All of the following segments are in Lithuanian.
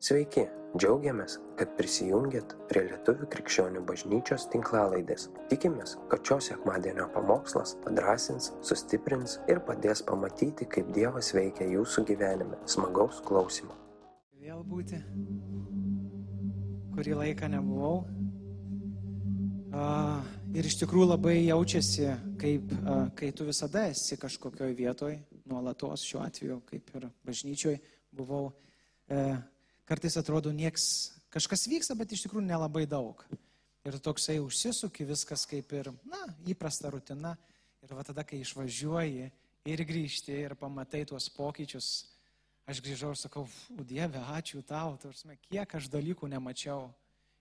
Sveiki, džiaugiamės, kad prisijungiat prie Lietuvių krikščionių bažnyčios tinklalaidės. Tikimės, kad šios sekmadienio pamokslas padrasins, sustiprins ir padės pamatyti, kaip Dievas veikia jūsų gyvenime. Smagaus klausimų. Vėl būti, kurį laiką nebuvau. Uh, ir iš tikrųjų labai jaučiasi, kaip, uh, kai tu visada esi kažkokioj vietoj, nuolatos šiuo atveju, kaip ir bažnyčioj buvau. Uh, kartais atrodo nieks, kažkas vyksta, bet iš tikrųjų nelabai daug. Ir toksai užsisuki viskas kaip ir, na, įprasta rutina. Ir va tada, kai išvažiuoji ir grįžti ir pamatai tuos pokyčius, aš grįžau ir sakau, Dieve, ačiū tau, tarsi, kiek aš dalykų nemačiau.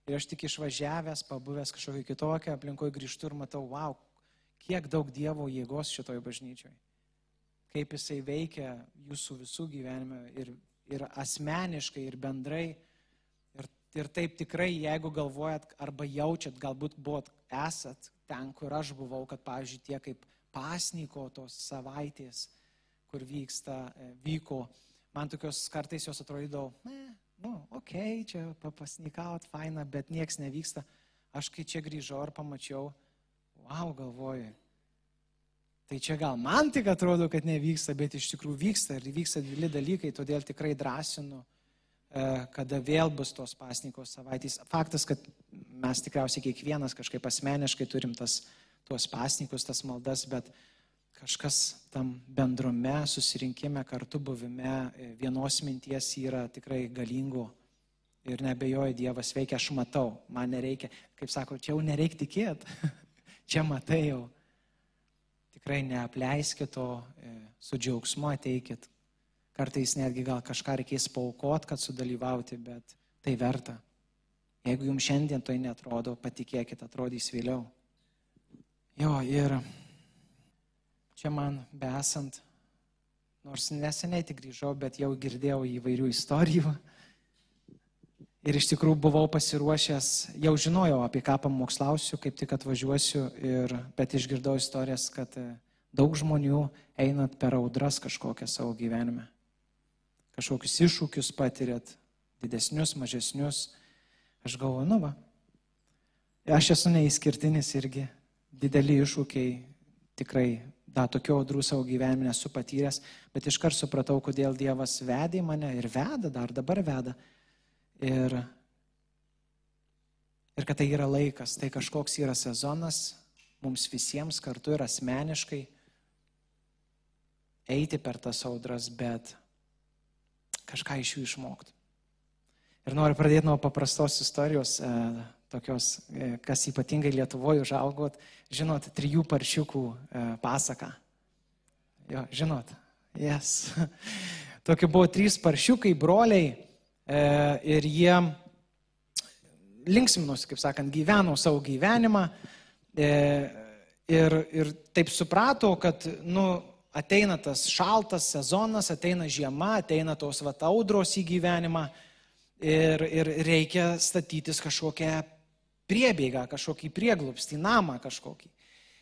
Ir aš tik išvažiavęs, pabuvęs kažkokią kitokią aplinkoje grįžtu ir matau, wow, kiek daug Dievo jėgos šitoje bažnyčioje. Kaip jisai veikia jūsų visų gyvenime ir ir asmeniškai, ir bendrai. Ir, ir taip tikrai, jeigu galvojat arba jaučiat, galbūt buvot esat ten, kur aš buvau, kad, pavyzdžiui, tie kaip pasnyko tos savaitės, kur vyksta, e, vyko, man tokios kartais jos atrodydavo, ne, nu, okei, okay, čia papasnikaut, faina, bet nieks nevyksta. Aš kai čia grįžau ir pamačiau, wow, galvoju, Tai čia gal man tik atrodo, kad nevyksta, bet iš tikrųjų vyksta ir vyksta dvili dalykai, todėl tikrai drąsinu, e, kada vėl bus tos pasnikos savaitės. Faktas, kad mes tikriausiai kiekvienas kažkaip asmeniškai turim tas, tuos pasnikus, tas maldas, bet kažkas tam bendrume, susirinkime, kartu buvime, e, vienos minties yra tikrai galingų. Ir nebejoju, Dievas veikia, aš matau, man nereikia, kaip sako, čia jau nereikia tikėti, čia matai jau tikrai neapleiskit to, e, su džiaugsmu ateikit. Kartais netgi gal kažką reikės paukot, kad sudalyvauti, bet tai verta. Jeigu jums šiandien tai netrodo, patikėkit, atrodys vėliau. Jo, ir čia man besant, nors neseniai tik grįžau, bet jau girdėjau įvairių istorijų Ir iš tikrųjų buvau pasiruošęs, jau žinojau, apie ką pamokslausiu, kaip tik atvažiuosiu, ir, bet išgirdau istorijas, kad e, daug žmonių einat per audras kažkokią savo gyvenime. Kažkokius iššūkius patirėt, didesnius, mažesnius. Aš galvoju, nu va, aš esu neįskirtinis irgi, dideli iššūkiai, tikrai da tokių audrų savo gyvenime nesu patyręs, bet iškart supratau, kodėl Dievas vedė mane ir veda, dar dabar veda Ir, ir kad tai yra laikas, tai kažkoks yra sezonas mums visiems kartu ir asmeniškai eiti per tas audras, bet kažką iš jų išmokti. Ir noriu pradėti nuo paprastos istorijos, e, tokios, e, kas ypatingai Lietuvoje užaugot, žinot, trijų paršiukų e, pasaką. Jo, žinot, jas. Yes. Tokie buvo trys paršiukai, broliai ir jie linksminosi, kaip sakant, gyveno savo gyvenimą e, ir, ir taip suprato, kad nu, ateina tas šaltas sezonas, ateina žiema, ateina tos vataudros į gyvenimą ir, ir reikia statytis kažkokią priebėgą, kažkokį prieglupstį, namą kažkokį.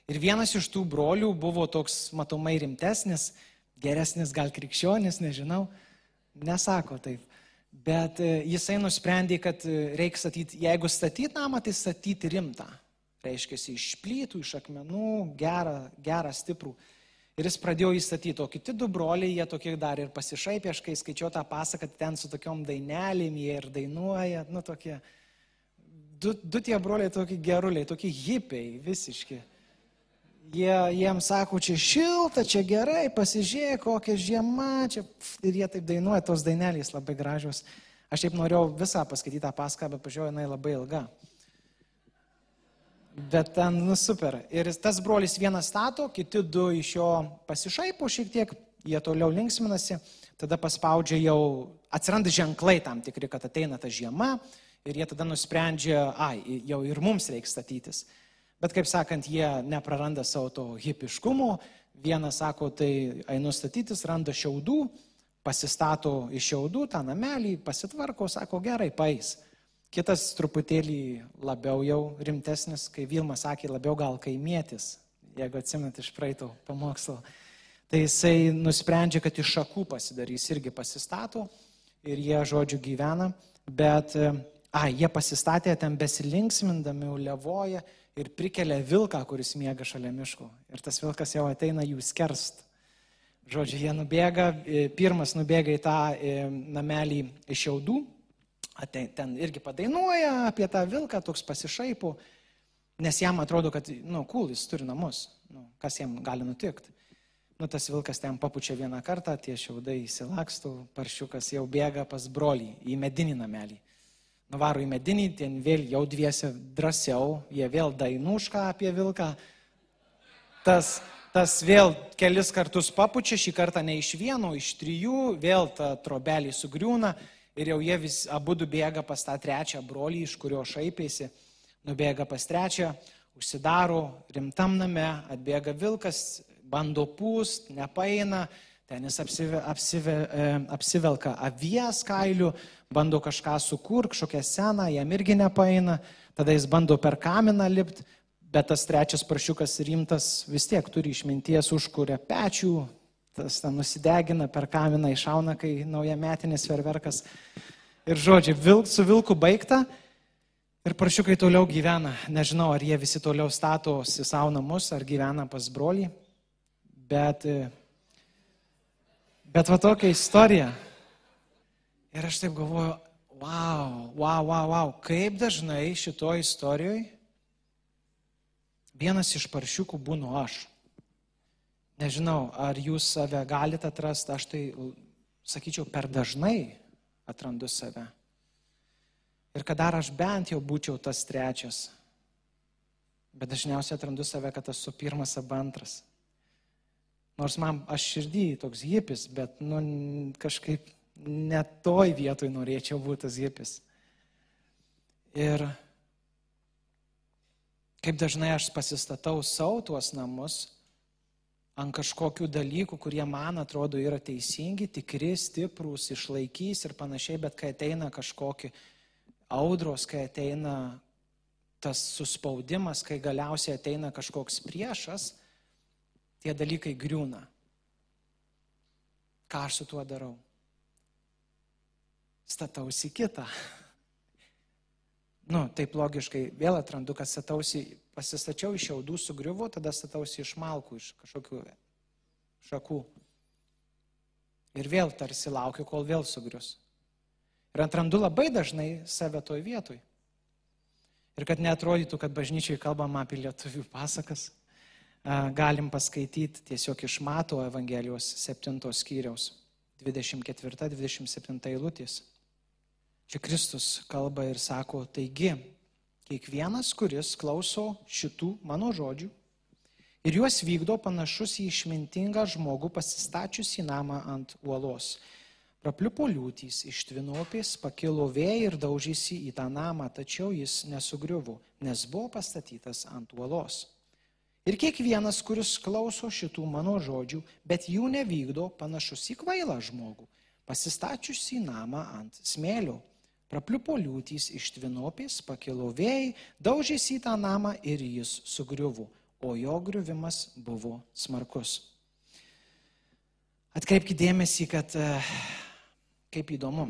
Ir vienas iš tų brolių buvo toks matomai rimtesnis, geresnis gal krikščionis, nežinau, nesako taip. Bet e, jisai nusprendė, kad e, reikia statyti, jeigu statyti namą, tai statyti rimtą. Reiškia, iš plytų, iš akmenų, gerą, gerą stiprų. Ir jis pradėjo įstatyti, o kiti du broliai, jie tokie dar ir pasišaipė, aš kai skaičiau tą pasaką, ten su tokiom dainelėm jie ir dainuoja, nu tokie, du, du tie broliai tokie geruliai, tokie hipiai visiški. Jie, jiems sako, čia šilta, čia gerai, pasižiūrėk, kokia žiema, čia ir jie taip dainuoja, tos dainelės labai gražios. Aš taip norėjau visą paskaityti tą paską, bet pažiūrėjau, jinai labai ilga. Bet ten, nu super. Ir tas brolis vienas stato, kiti du iš jo pasišaipo šiek tiek, jie toliau linksminasi, tada paspaudžia jau, atsiranda ženklai tam tikri, kad ateina ta žiema ir jie tada nusprendžia, ai, jau ir mums reikia statytis. Bet kaip sakant, jie nepraranda savo to hipiškumo. Vienas sako, tai einu statytis, randa šiaudų, pasistato iš šiaudų tą namelį, pasitvarko, sako, gerai, pais. Kitas truputėlį labiau jau rimtesnis, kai Vilma sakė, labiau gal kaimėtis, jeigu atsimint iš praeito pamokslo. Tai jisai nusprendžia, kad iš šakų pasidarys, irgi pasistato ir jie, žodžiu, gyvena, bet, a, jie pasistatė ten besilinksmindami, levoja ir prikelia vilką, kuris miega šalia miško. Ir tas vilkas jau ateina jų skerst. Žodžiu, jie nubėga, e, pirmas nubėga į tą e, namelį iš jaudų, ten irgi padainuoja apie tą vilką, toks pasišaipų, nes jam atrodo, kad, nu, cool, jis turi namus, nu, kas jam gali nutikti. Nu, tas vilkas ten papučia vieną kartą, tie šiaudai įsilakstų, paršiukas jau bėga pas brolį į medinį namelį. Nuvaro į medinį, ten vėl jau dviese drąsiau, jie vėl dainušką apie vilką. Tas tas vėl kelis kartus papučia, šį kartą ne iš vieno, iš trijų, vėl ta trobelė sugriūna ir jau jie vis abu du bėga pas tą trečią brolį, iš kurio šaipėsi, nubėga pas trečią, užsidaro rimtam name, atbėga vilkas, bando pūst, nepaina, ten jis apsive, apsive, e, apsivelka avies kailių, bando kažką sukurti, kažkokią seną, jam irgi nepaina, tada jis bando per kaminą lipti, bet tas trečias prašiukas rimtas vis tiek turi išminties, užkuria pečių, tas ten nusidegina per kaminą, išauna, kai nauja metinis ferverkas. Ir žodžiai, vilk, su vilku baigta ir prašiukai toliau gyvena. Nežinau, ar jie visi toliau statosi savo namus, ar gyvena pas brolį, bet, bet va tokia istorija. Ir aš taip galvoju, wow, wow, wow, wow, kaip dažnai šitoje istorijoje vienas iš paršiukų būnu aš. Nežinau, ar jūs save galite atrasti, aš tai, sakyčiau, per dažnai atrandu save. Ir kad dar aš bent jau būčiau tas trečias. Bet dažniausiai atrandu save, kad esu pirmas arba antras. Nors man aš širdį toks hipis, bet nu, kažkaip net toj vietoj norėčiau būti tas hipis. Ir Kaip dažnai aš pasistatau savo tuos namus ant kažkokių dalykų, kurie man atrodo yra teisingi, tikri, stiprūs, išlaikys ir panašiai, bet kai ateina kažkokie audros, kai ateina tas suspaudimas, kai galiausiai ateina kažkoks priešas, tie dalykai griūna. Ką aš su tuo darau? Statausi kitą nu, taip logiškai vėl atrandu, kad statausi, pasistačiau iš jaudų sugriuvo, tada statausi iš malkų, iš kažkokių šakų. Ir vėl tarsi laukiu, kol vėl sugrius. Ir atrandu labai dažnai save toj vietoj. Ir kad netrodytų, kad bažnyčiai kalbama apie lietuvių pasakas, galim paskaityti tiesiog iš Mato Evangelijos 7 skyriaus 24-27 eilutės. Čia Kristus kalba ir sako, taigi, kiekvienas, kuris klauso šitų mano žodžių ir juos vykdo panašus į išmintingą žmogų pasistačius į namą ant uolos. Prapliupo liūtys, ištvinopės, pakilo vėjai ir daužėsi į tą namą, tačiau jis nesugriuvo, nes buvo pastatytas ant uolos. Ir kiekvienas, kuris klauso šitų mano žodžių, bet jų nevykdo, panašus į kvailą žmogų, pasistačius į namą ant smėlio. Prapliupo liūtys iš tvinopės, pakilo vėjai, daužėsi į tą namą ir jis sugriuvo, o jo griuvimas buvo smarkus. Atkreipkite dėmesį, kad e, kaip įdomu,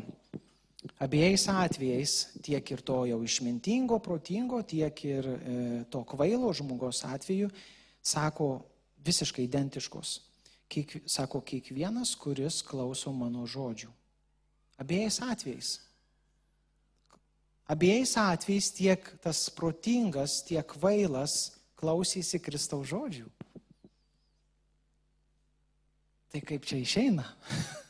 abiejais atvejais, tiek ir to jau išmintingo, protingo, tiek ir e, to kvailo žmogaus atveju, sako visiškai identiškos. Kiek, sako kiekvienas, kuris klauso mano žodžių. Abiejais atvejais. Abiejais atvejais tiek tas protingas, tiek kvailas klausysi Kristaus žodžių. Tai kaip čia išeina?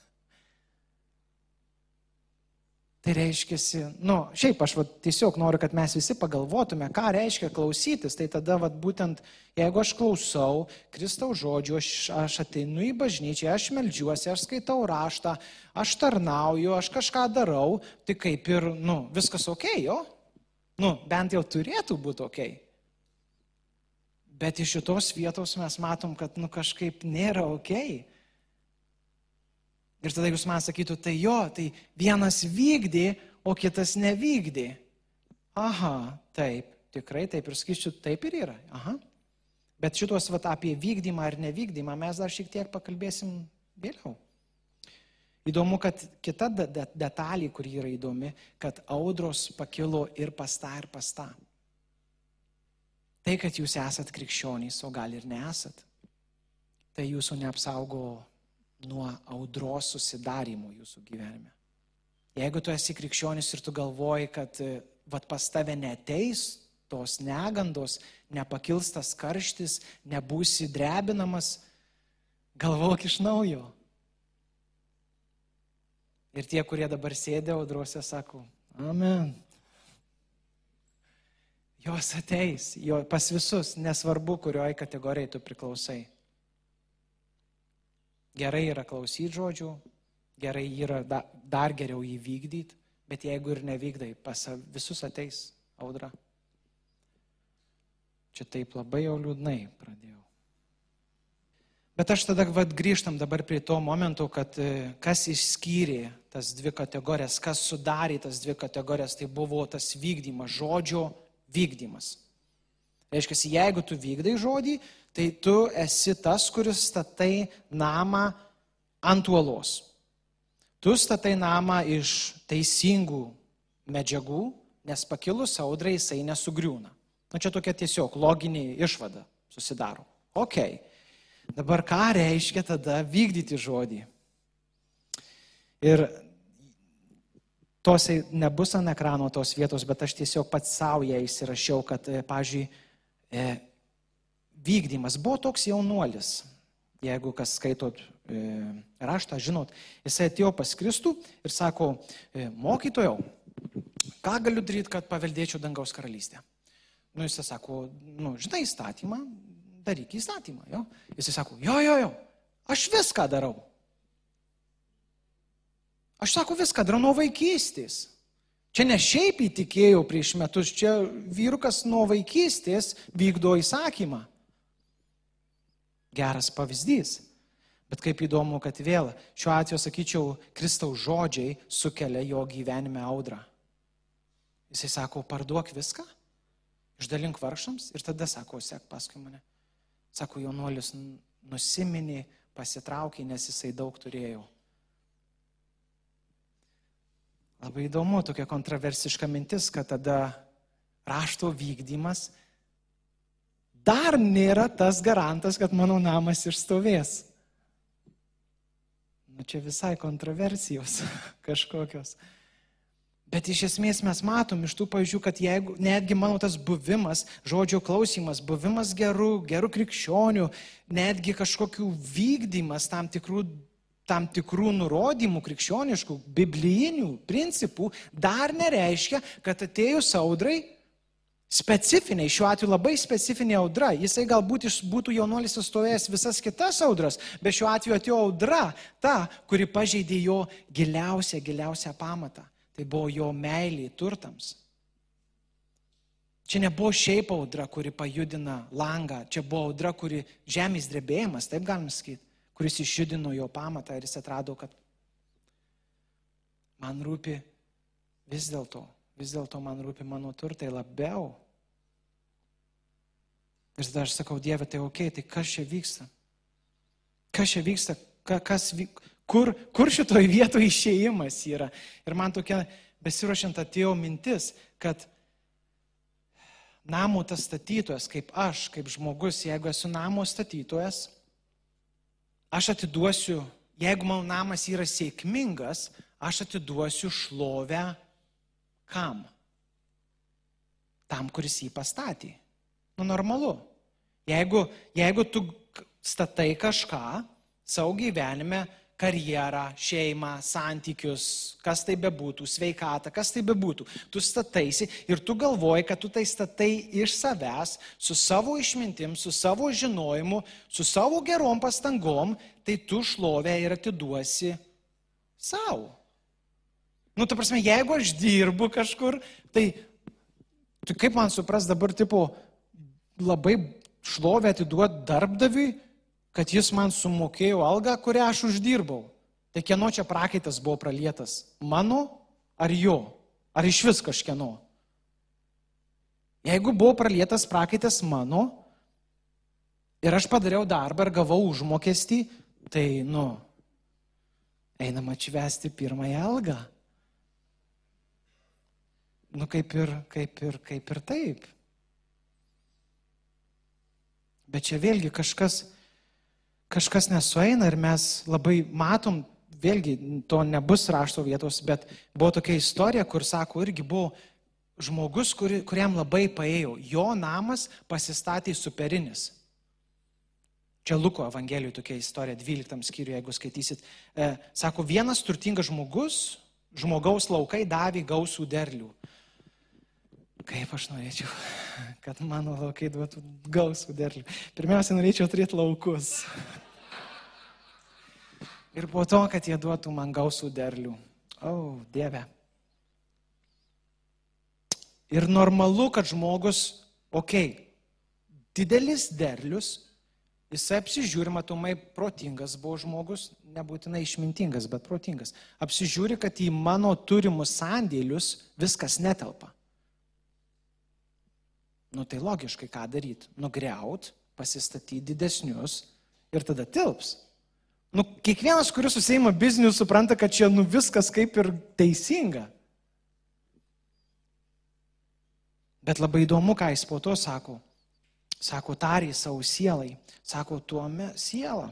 Tai reiškia, nu, šiaip aš va, tiesiog noriu, kad mes visi pagalvotume, ką reiškia klausytis. Tai tada, va, būtent, jeigu aš klausau Kristaus žodžių, aš, aš ateinu į bažnyčią, aš melžiuosi, aš skaitau raštą, aš tarnauju, aš kažką darau, tai kaip ir, nu, viskas ok, jo? Nu, bent jau turėtų būti ok. Bet iš šitos vietos mes matom, kad, nu, kažkaip nėra ok. Ir tada jūs man sakytų, tai jo, tai vienas vykdė, o kitas nevykdė. Aha, taip, tikrai taip ir skaičiu, taip ir yra. Aha. Bet šitos vat, apie vykdymą ar nevykdymą mes dar šiek tiek pakalbėsim vėliau. Įdomu, kad kita detalė, kuri yra įdomi, kad audros pakilo ir pasta, ir pasta. Tai, kad jūs esat krikščionys, o gal ir nesat, tai jūsų neapsaugo nuo audros susidarimo jūsų gyvenime. Jeigu tu esi krikščionis ir tu galvoji, kad vat pas tave neteis tos negandos, nepakils tas karštis, nebūsi drebinamas, galvok iš naujo. Ir tie, kurie dabar sėdė audrose, sako, amen. Jos ateis, jo pas visus, nesvarbu, kurioje kategorijai tu priklausai. Gerai yra klausyti žodžių, gerai yra da, dar geriau jį vykdyti, bet jeigu ir nevykdai, pas visus ateis audra. Čia taip labai jau liūdnai pradėjau. Bet aš tada vad grįžtam dabar prie to momento, kad e, kas išskyrė tas dvi kategorijas, kas sudarė tas dvi kategorijas, tai buvo tas vykdymas, žodžio vykdymas. Reiškia, jeigu tu vykdai žodį, tai tu esi tas, kuris statai namą ant uolos. Tu statai namą iš teisingų medžiagų, nes pakilus audrai jisai nesugriūna. Na čia tokia tiesiog loginė išvada susidaro. Ok. Dabar ką reiškia tada vykdyti žodį? Ir tos nebus ant ekrano tos vietos, bet aš tiesiog pats savo ją įsirašiau, kad, e, pažiūrėjau, vykdymas buvo toks jaunuolis. Jeigu kas skaitot e, raštą, žinot, jisai atėjo pas Kristų ir sako, e, mokytojau, ką galiu daryti, kad paveldėčiau dangaus karalystę? Nu, jisai sako, nu, žinai įstatymą, daryk įstatymą. Jo? Jisai sako, jo, jo, jo, aš viską darau. Aš sako, viską darau nuo vaikystės. Čia ne šiaip įtikėjau prieš metus, čia vyrukas nuo vaikystės vykdo įsakymą. Geras pavyzdys. Bet kaip įdomu, kad vėl šiuo atveju, sakyčiau, Kristaus žodžiai sukelia jo gyvenime audrą. Jisai sako, parduok viską, išdalink vargšams ir tada sako, sek paskui mane. Sako, jaunuolis nusiminė, pasitraukė, nes jisai daug turėjo. Labai įdomu, tokia kontroversiška mintis, kad tada rašto vykdymas dar nėra tas garantas, kad mano namas išstovės. Nu čia visai kontroversijos kažkokios. Bet iš esmės mes matom iš tų pavyzdžių, kad jeigu netgi mano tas buvimas, žodžio klausimas, buvimas gerų, gerų krikščionių, netgi kažkokių vykdymas tam tikrų, tam tikrų nurodymų krikščioniškų, biblijinių principų, dar nereiškia, kad atėjus audrai, specifiniai, šiuo atveju labai specifinė audra, jisai galbūt būtų jaunuolis sustovėjęs visas kitas audras, bet šiuo atveju atėjo audra, ta, kuri pažeidė jo giliausią, giliausią pamatą. Tai buvo jo meilė turtams. Čia nebuvo šiaip audra, kuri pajudina langą, čia buvo audra, kuri žemės drebėjimas, taip galim sakyti, kuris išjudino jo pamatą ir jis atrado, kad man rūpi vis dėlto, vis dėlto man rūpi mano turtai labiau. Ir tada aš sakau, Dieve, tai ok, tai kas čia vyksta? Kas čia vyksta? Kas, kur, kur šitoj vietoje išėjimas yra. Ir man tokia besiruošiant atėjo mintis, kad namo tas statytojas, kaip aš, kaip žmogus, jeigu esu namo statytojas, aš atiduosiu, jeigu mano namas yra sėkmingas, aš atiduosiu šlovę kam? Tam, kuris jį pastatė. Nu, normalu. Jeigu, jeigu tu statai kažką savo gyvenime, karjerą, šeimą, santykius, kas tai bebūtų, sveikatą, kas tai bebūtų. Tu stataisi ir tu galvoji, kad tu tai statai iš savęs, su savo išmintim, su savo žinojimu, su savo gerom pastangom, tai tu šlovę ir atiduosi savo. Nu, ta prasme, jeigu aš dirbu kažkur, tai, tai kaip man supras dabar, tipo, labai šlovę atiduoti darbdaviui, kad jis man sumokėjo algą, kurią aš uždirbau. Tai kieno čia prakaitas buvo pralietas? Mano ar jo? Ar iš vis kažkieno? Jeigu buvo pralietas prakaitas mano ir aš padariau darbą ir gavau užmokestį, tai, nu, einam atšvesti pirmąją algą. Nu kaip ir, kaip ir, kaip ir taip. Bet čia vėlgi kažkas, kažkas nesueina ir mes labai matom, vėlgi to nebus rašto vietos, bet buvo tokia istorija, kur sako, irgi buvo žmogus, kuri, kuriam labai paėjo. Jo namas pasistatė superinis. Čia Luko Evangelijoje tokia istorija, 12 skyriuje, jeigu skaitysit. E, sako, vienas turtingas žmogus, žmogaus laukai davė gausų derlių. Kaip aš norėčiau, kad mano laukai duotų gausų derlių. Pirmiausia, norėčiau turėti laukus. Ir po to, kad jie duotų man gausų derlių. O, oh, Dieve. Ir normalu, kad žmogus, okei, okay, didelis derlius, Jisai apsižiūri, matomai, protingas buvo žmogus, nebūtinai išmintingas, bet protingas. Apsižiūri, kad į mano turimus sandėlius viskas netelpa. Nu tai logiškai ką daryti? Nugriaut, pasistatyti didesnius ir tada tilps. Nu, kiekvienas, kuris susieima bizniu, supranta, kad čia nu viskas kaip ir teisinga. Bet labai įdomu, ką jis po to sako. Sako, tariai savo sielai. Sako, tuome siela.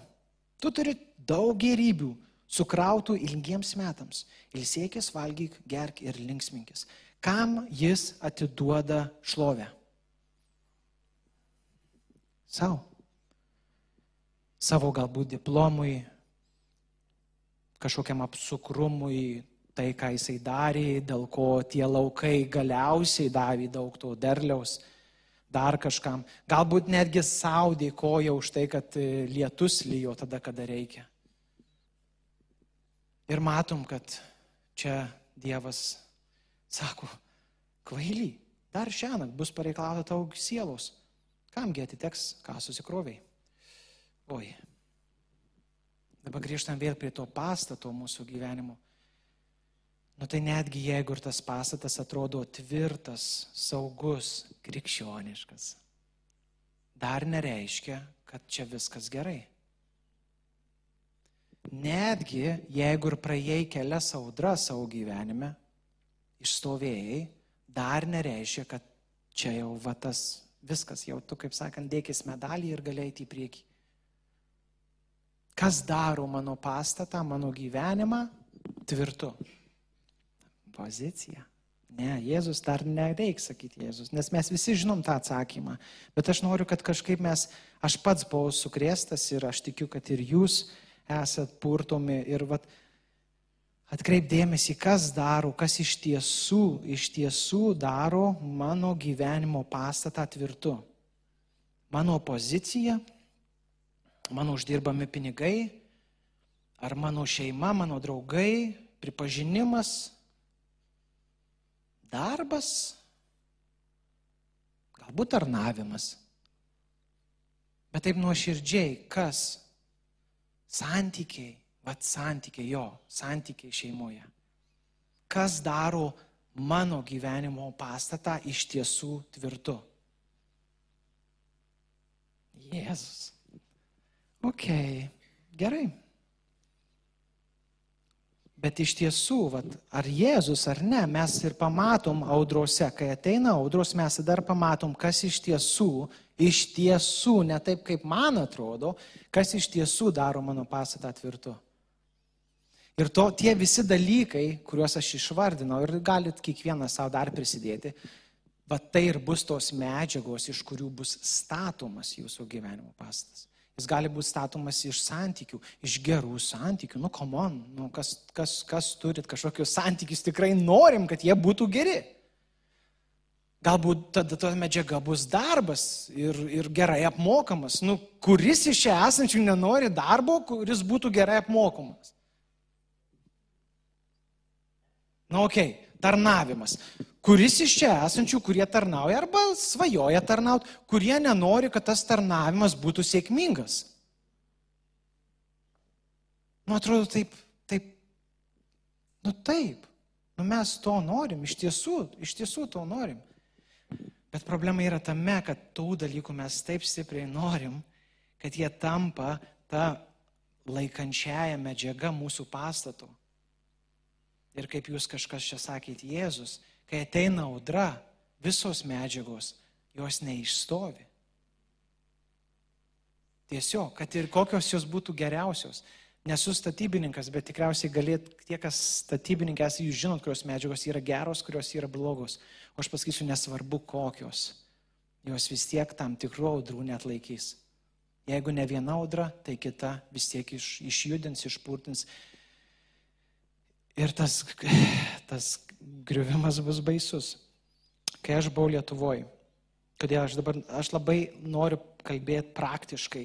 Tu turi daug gerybių, sukrautų ilgiems metams. Ilsėkis, valgyk, gerk ir linksminkis. Kam jis atiduoda šlovę? Savo. Savo galbūt diplomui, kažkokiam apsukrumui, tai, ką jisai darė, dėl ko tie laukai galiausiai davė daug to derliaus dar kažkam. Galbūt netgi savo dėkoja už tai, kad e, lietus lyjo tada, kada reikia. Ir matom, kad čia Dievas sako, kvaily, dar šiandien bus pareikalauta tau sielos. Kamgi atiteks, ką susikroviai? Oi. Dabar grįžtam vėl prie to pastato mūsų gyvenimo. Nu tai netgi jeigu ir tas pastatas atrodo tvirtas, saugus, krikščioniškas, dar nereiškia, kad čia viskas gerai. Netgi jeigu ir praėjai kelias audras savo gyvenime, išstovėjai, dar nereiškia, kad čia jau vatas viskas, jau tu, kaip sakant, dėkis medalį ir galėjai į priekį. Kas daro mano pastatą, mano gyvenimą tvirtu? pozicija. Ne, Jėzus dar nereiks sakyti Jėzus, nes mes visi žinom tą atsakymą. Bet aš noriu, kad kažkaip mes, aš pats buvau sukrėstas ir aš tikiu, kad ir jūs esat purtomi ir vat, atkreipdėmėsi, kas daro, kas iš tiesų, iš tiesų daro mano gyvenimo pastatą tvirtu. Mano pozicija, mano uždirbami pinigai, ar mano šeima, mano draugai, pripažinimas, Darbas, galbūt tarnavimas. Bet taip nuoširdžiai, kas? Santykiai, vad santykiai jo, santykiai šeimoje. Kas daro mano gyvenimo pastatą iš tiesų tvirtu? Jėzus. Ok, gerai. Bet iš tiesų, vat, ar Jėzus ar ne, mes ir pamatom audrose, kai ateina audros, mes dar pamatom, kas iš tiesų, iš tiesų, ne taip kaip man atrodo, kas iš tiesų daro mano pastatą tvirtu. Ir to tie visi dalykai, kuriuos aš išvardinau, ir galit kiekvienas savo dar prisidėti, va tai ir bus tos medžiagos, iš kurių bus statomas jūsų gyvenimo pastatas. Jis gali būti statomas iš santykių, iš gerų santykių. Nu, komon, nu, kas, kas, kas turit kažkokius santykius, tikrai norim, kad jie būtų geri. Galbūt tada ta medžiaga bus darbas ir, ir gerai apmokamas. Nu, kuris iš čia esančių nenori darbo, kuris būtų gerai apmokamas? Na, okei, okay, tarnavimas. Kuris iš čia esančių, kurie tarnauja arba svajoja tarnauti, kurie nenori, kad tas tarnavimas būtų sėkmingas. Nu, atrodo, taip, taip, nu taip, nu mes to norim, iš tiesų, iš tiesų to norim. Bet problema yra tame, kad tų dalykų mes taip stipriai norim, kad jie tampa ta laikančiaja medžiaga mūsų pastato. Ir kaip jūs kažkas čia sakėte, Jėzus, kai ateina audra, visos medžiagos, jos neišstovi. Tiesiog, kad ir kokios jos būtų geriausios. Nesu statybininkas, bet tikriausiai galėt, tie, kas statybininkas, jūs žinot, kurios medžiagos yra geros, kurios yra blogos. O aš pasakysiu, nesvarbu kokios. Jos vis tiek tam tikrų audrų net laikys. Jeigu ne viena audra, tai kita vis tiek iš, išjudins, išpurtins. Ir tas, tas griuvimas bus baisus. Kai aš buvau Lietuvoje, kodėl aš dabar, aš labai noriu kalbėti praktiškai,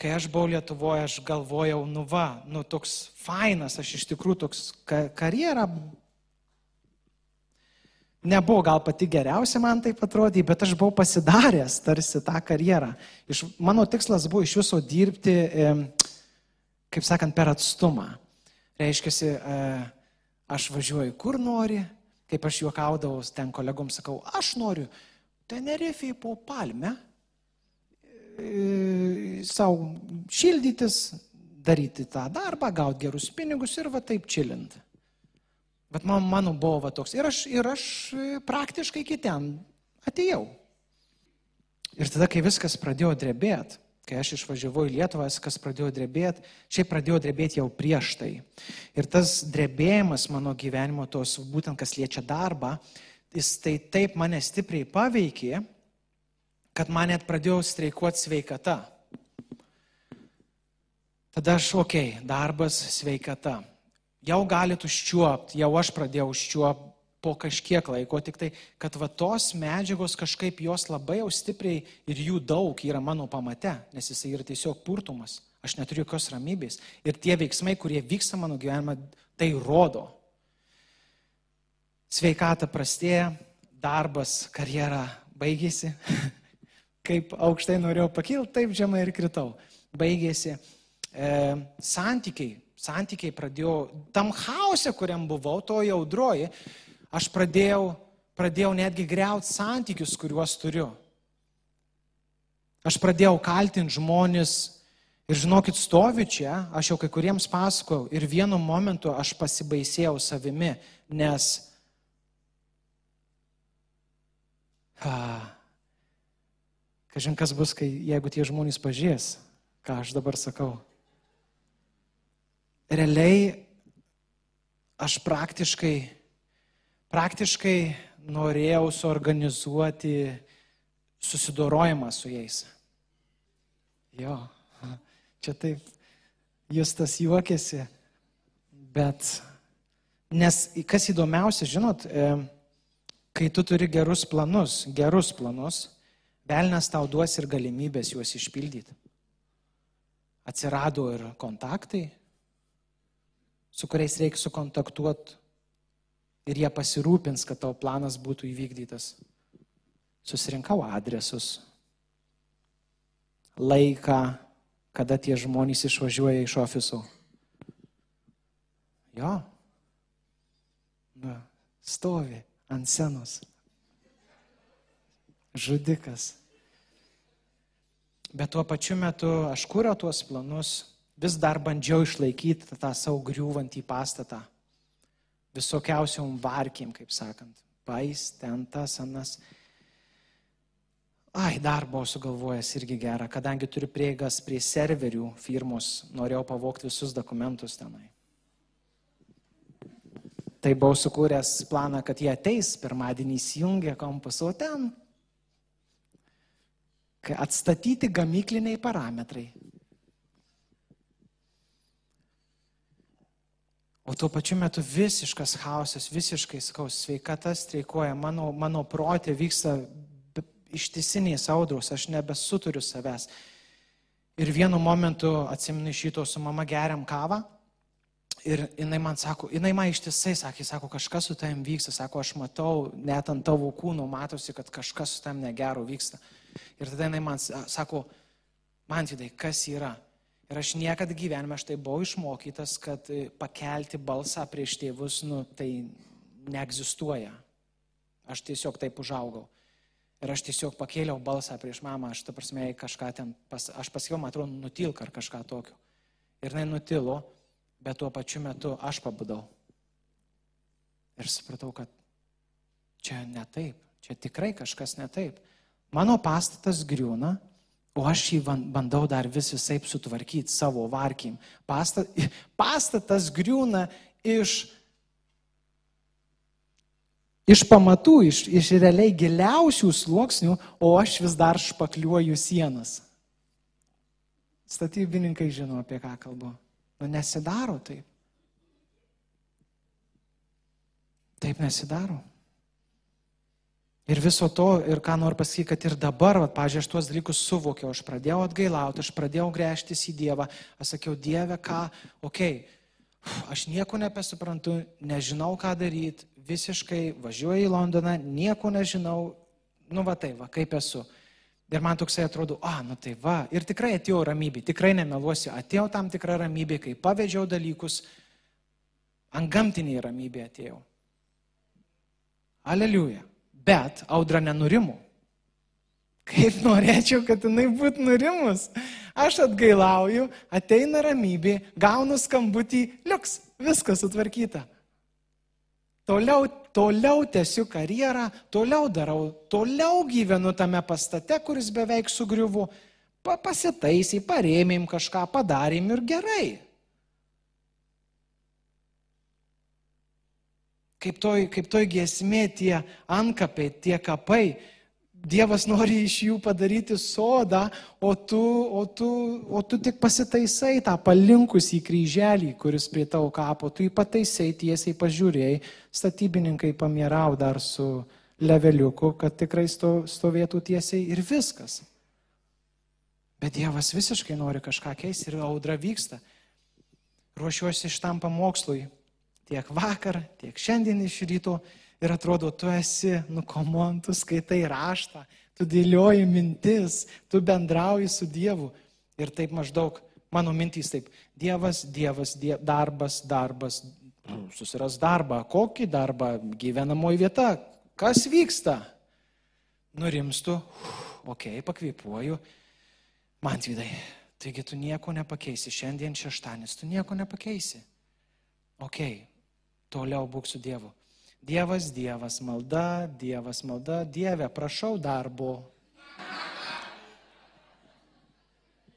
kai aš buvau Lietuvoje, aš galvojau, nu va, nu toks fainas, aš iš tikrųjų toks ka karjera nebuvo gal pati geriausia man tai atrodė, bet aš buvau pasidaręs tarsi tą karjerą. Iš, mano tikslas buvo iš viso dirbti, kaip sakant, per atstumą. Reiškia, e, aš važiuoju kur nori, kaip aš juokaudavau, ten kolegom sakau, aš noriu Tenerifei po palmę savo šildytis, daryti tą darbą, gauti gerus pinigus ir va taip čilinti. Bet man, mano buvo va toks. Ir aš, ir aš praktiškai kitien atėjau. Ir tada, kai viskas pradėjo drebėti, kai aš išvažiavau į Lietuvą, viskas pradėjo drebėti, šiaip pradėjo drebėti jau prieš tai. Ir tas drebėjimas mano gyvenimo, tos būtent kas liečia darbą, jis tai taip mane stipriai paveikė, kad man net pradėjo streikuoti sveikata. Tada aš, okei, okay, darbas, sveikata. Jau galit užčiuopti, jau aš pradėjau užčiuopti po kažkiek laiko, tik tai, kad va tos medžiagos kažkaip jos labai jau stipriai ir jų daug yra mano pamate, nes jisai yra tiesiog purtumas. Aš neturiu jokios ramybės. Ir tie veiksmai, kurie vyksta mano gyvenime, tai rodo. Sveikata prastėja, darbas, karjera baigėsi. kaip aukštai norėjau pakilti, taip žemai ir kritau. Baigėsi e, santykiai. Santykiai pradėjau, tam hause, kuriam buvau, to jaudroji, aš pradėjau, pradėjau netgi greuti santykius, kuriuos turiu. Aš pradėjau kaltinti žmonės ir žinokit, stoviu čia, aš jau kai kuriems pasakojau ir vienu momentu aš pasibaisėjau savimi, nes... Ah, Kažin kas bus, kai, jeigu tie žmonės pažies, ką aš dabar sakau. Realiai aš praktiškai, praktiškai norėjau suorganizuoti susidorojimą su jais. Jo, čia taip, jūs tas juokėsi, bet, nes kas įdomiausia, žinot, e, kai tu turi gerus planus, gerus planus, Velnas tau duos ir galimybės juos išpildyti. Atsirado ir kontaktai, su kuriais reikia sukontaktuoti ir jie pasirūpins, kad tavo planas būtų įvykdytas. Susirinkau adresus, laiką, kada tie žmonės išvažiuoja iš ofiso. Jo, Na, stovi ant senos žudikas. Bet tuo pačiu metu aš kūriau tuos planus, vis dar bandžiau išlaikyti tą savo griūvantį pastatą. Visokiausiom varkim, kaip sakant. Pais, ten tas, anas. Ai, dar buvau sugalvojęs irgi gerą, kadangi turiu prieigas prie serverių firmos, norėjau pavokti visus dokumentus tenai. Tai buvau sukūręs planą, kad jie ateis, pirmadienį įsijungia kompus, o ten atstatyti gamykliniai parametrai. O tuo pačiu metu visiškas chaosas, visiškai, sakau, sveikata streikuoja, mano, mano protė vyksta ištisinės audros, aš nebesuturiu savęs. Ir vienu momentu, atsiminu šito, su mama geriam kavą ir jinai man sako, jinai man ištisai sakė, sako, kažkas su tavim vyksta, sako, aš matau, net ant tavo kūno matosi, kad kažkas su tavim negero vyksta. Ir tada jinai man sako, man vidai, kas yra? Ir aš niekada gyvenime aš tai buvau išmokytas, kad e, pakelti balsą prieš tėvus, nu, tai neegzistuoja. Aš tiesiog taip užaugau. Ir aš tiesiog pakėliau balsą prieš mamą, aš ta prasme kažką ten, pas, aš pasakiau, man atrodo, nutilk ar kažką tokio. Ir jinai nutilo, bet tuo pačiu metu aš pabudau. Ir supratau, kad čia ne taip, čia tikrai kažkas ne taip. Mano pastatas griūna, o aš jį bandau dar vis visai sutvarkyti savo varkim. Pastat, pastatas griūna iš iš pamatų, iš, iš realiai giliausių sluoksnių, o aš vis dar špakliuoju sienas. Statybininkai žino, apie ką kalbu. Nu, nesidaro taip. Taip nesidaro. Ir viso to, ir ką noriu pasakyti, kad ir dabar, va, pažiūrėjau, aš tuos dalykus suvokiau, aš pradėjau atgailauti, aš pradėjau grėžtis į Dievą, aš sakiau, Dieve, ką, okei, okay, aš nieko nebesuprantu, nežinau, ką daryti, visiškai važiuoju į Londoną, nieko nežinau, nu va tai, va, kaip esu. Ir man toksai atrodo, a, nu tai va, ir tikrai atėjau ramybė, tikrai nemeluosiu, atėjau tam tikrą ramybę, kai pavedžiau dalykus, ant gamtiniai ramybė atėjau. Aleliuja. Bet audra nenurimu. Kaip norėčiau, kad jinai būtų nurimus. Aš atgailauju, ateina ramybė, gaunu skambutį, liuks, viskas sutvarkyta. Toliau, toliau tęsiu karjerą, toliau darau, toliau gyvenu tame pastate, kuris beveik sugriuvo. Pa, pasitaisiai, parėmėm kažką, padarėm ir gerai. Kaip toj, kaip toj giesmė tie ankapiai, tie kapai, Dievas nori iš jų padaryti sodą, o tu, o tu, o tu tik pasitaisai tą palinkusį kryželį, kuris prie tavo kapo, tu jį pataisai tiesiai pažiūrėjai, statybininkai pamierau dar su leveliuku, kad tikrai sto, stovėtų tiesiai ir viskas. Bet Dievas visiškai nori kažką keisti ir audra vyksta. Ruošiuosi šitam pamokslui tiek vakar, tiek šiandien iš ryto ir atrodo, tu esi, nu komon, tu skaitai raštą, tu dėlioji mintis, tu bendrauji su Dievu. Ir taip maždaug, mano mintys taip, Dievas, Dievas, die, darbas, darbas, susiras darbą, kokį darbą, gyvenamoji vieta, kas vyksta. Nurimstu, okei, okay, pakvėpuoju, man vidai. Taigi tu nieko nepakeisi, šiandien šeštanis, tu nieko nepakeisi. Ok, toliau būk su Dievu. Dievas, Dievas, malda, Dievas, malda, Dieve, prašau darbo.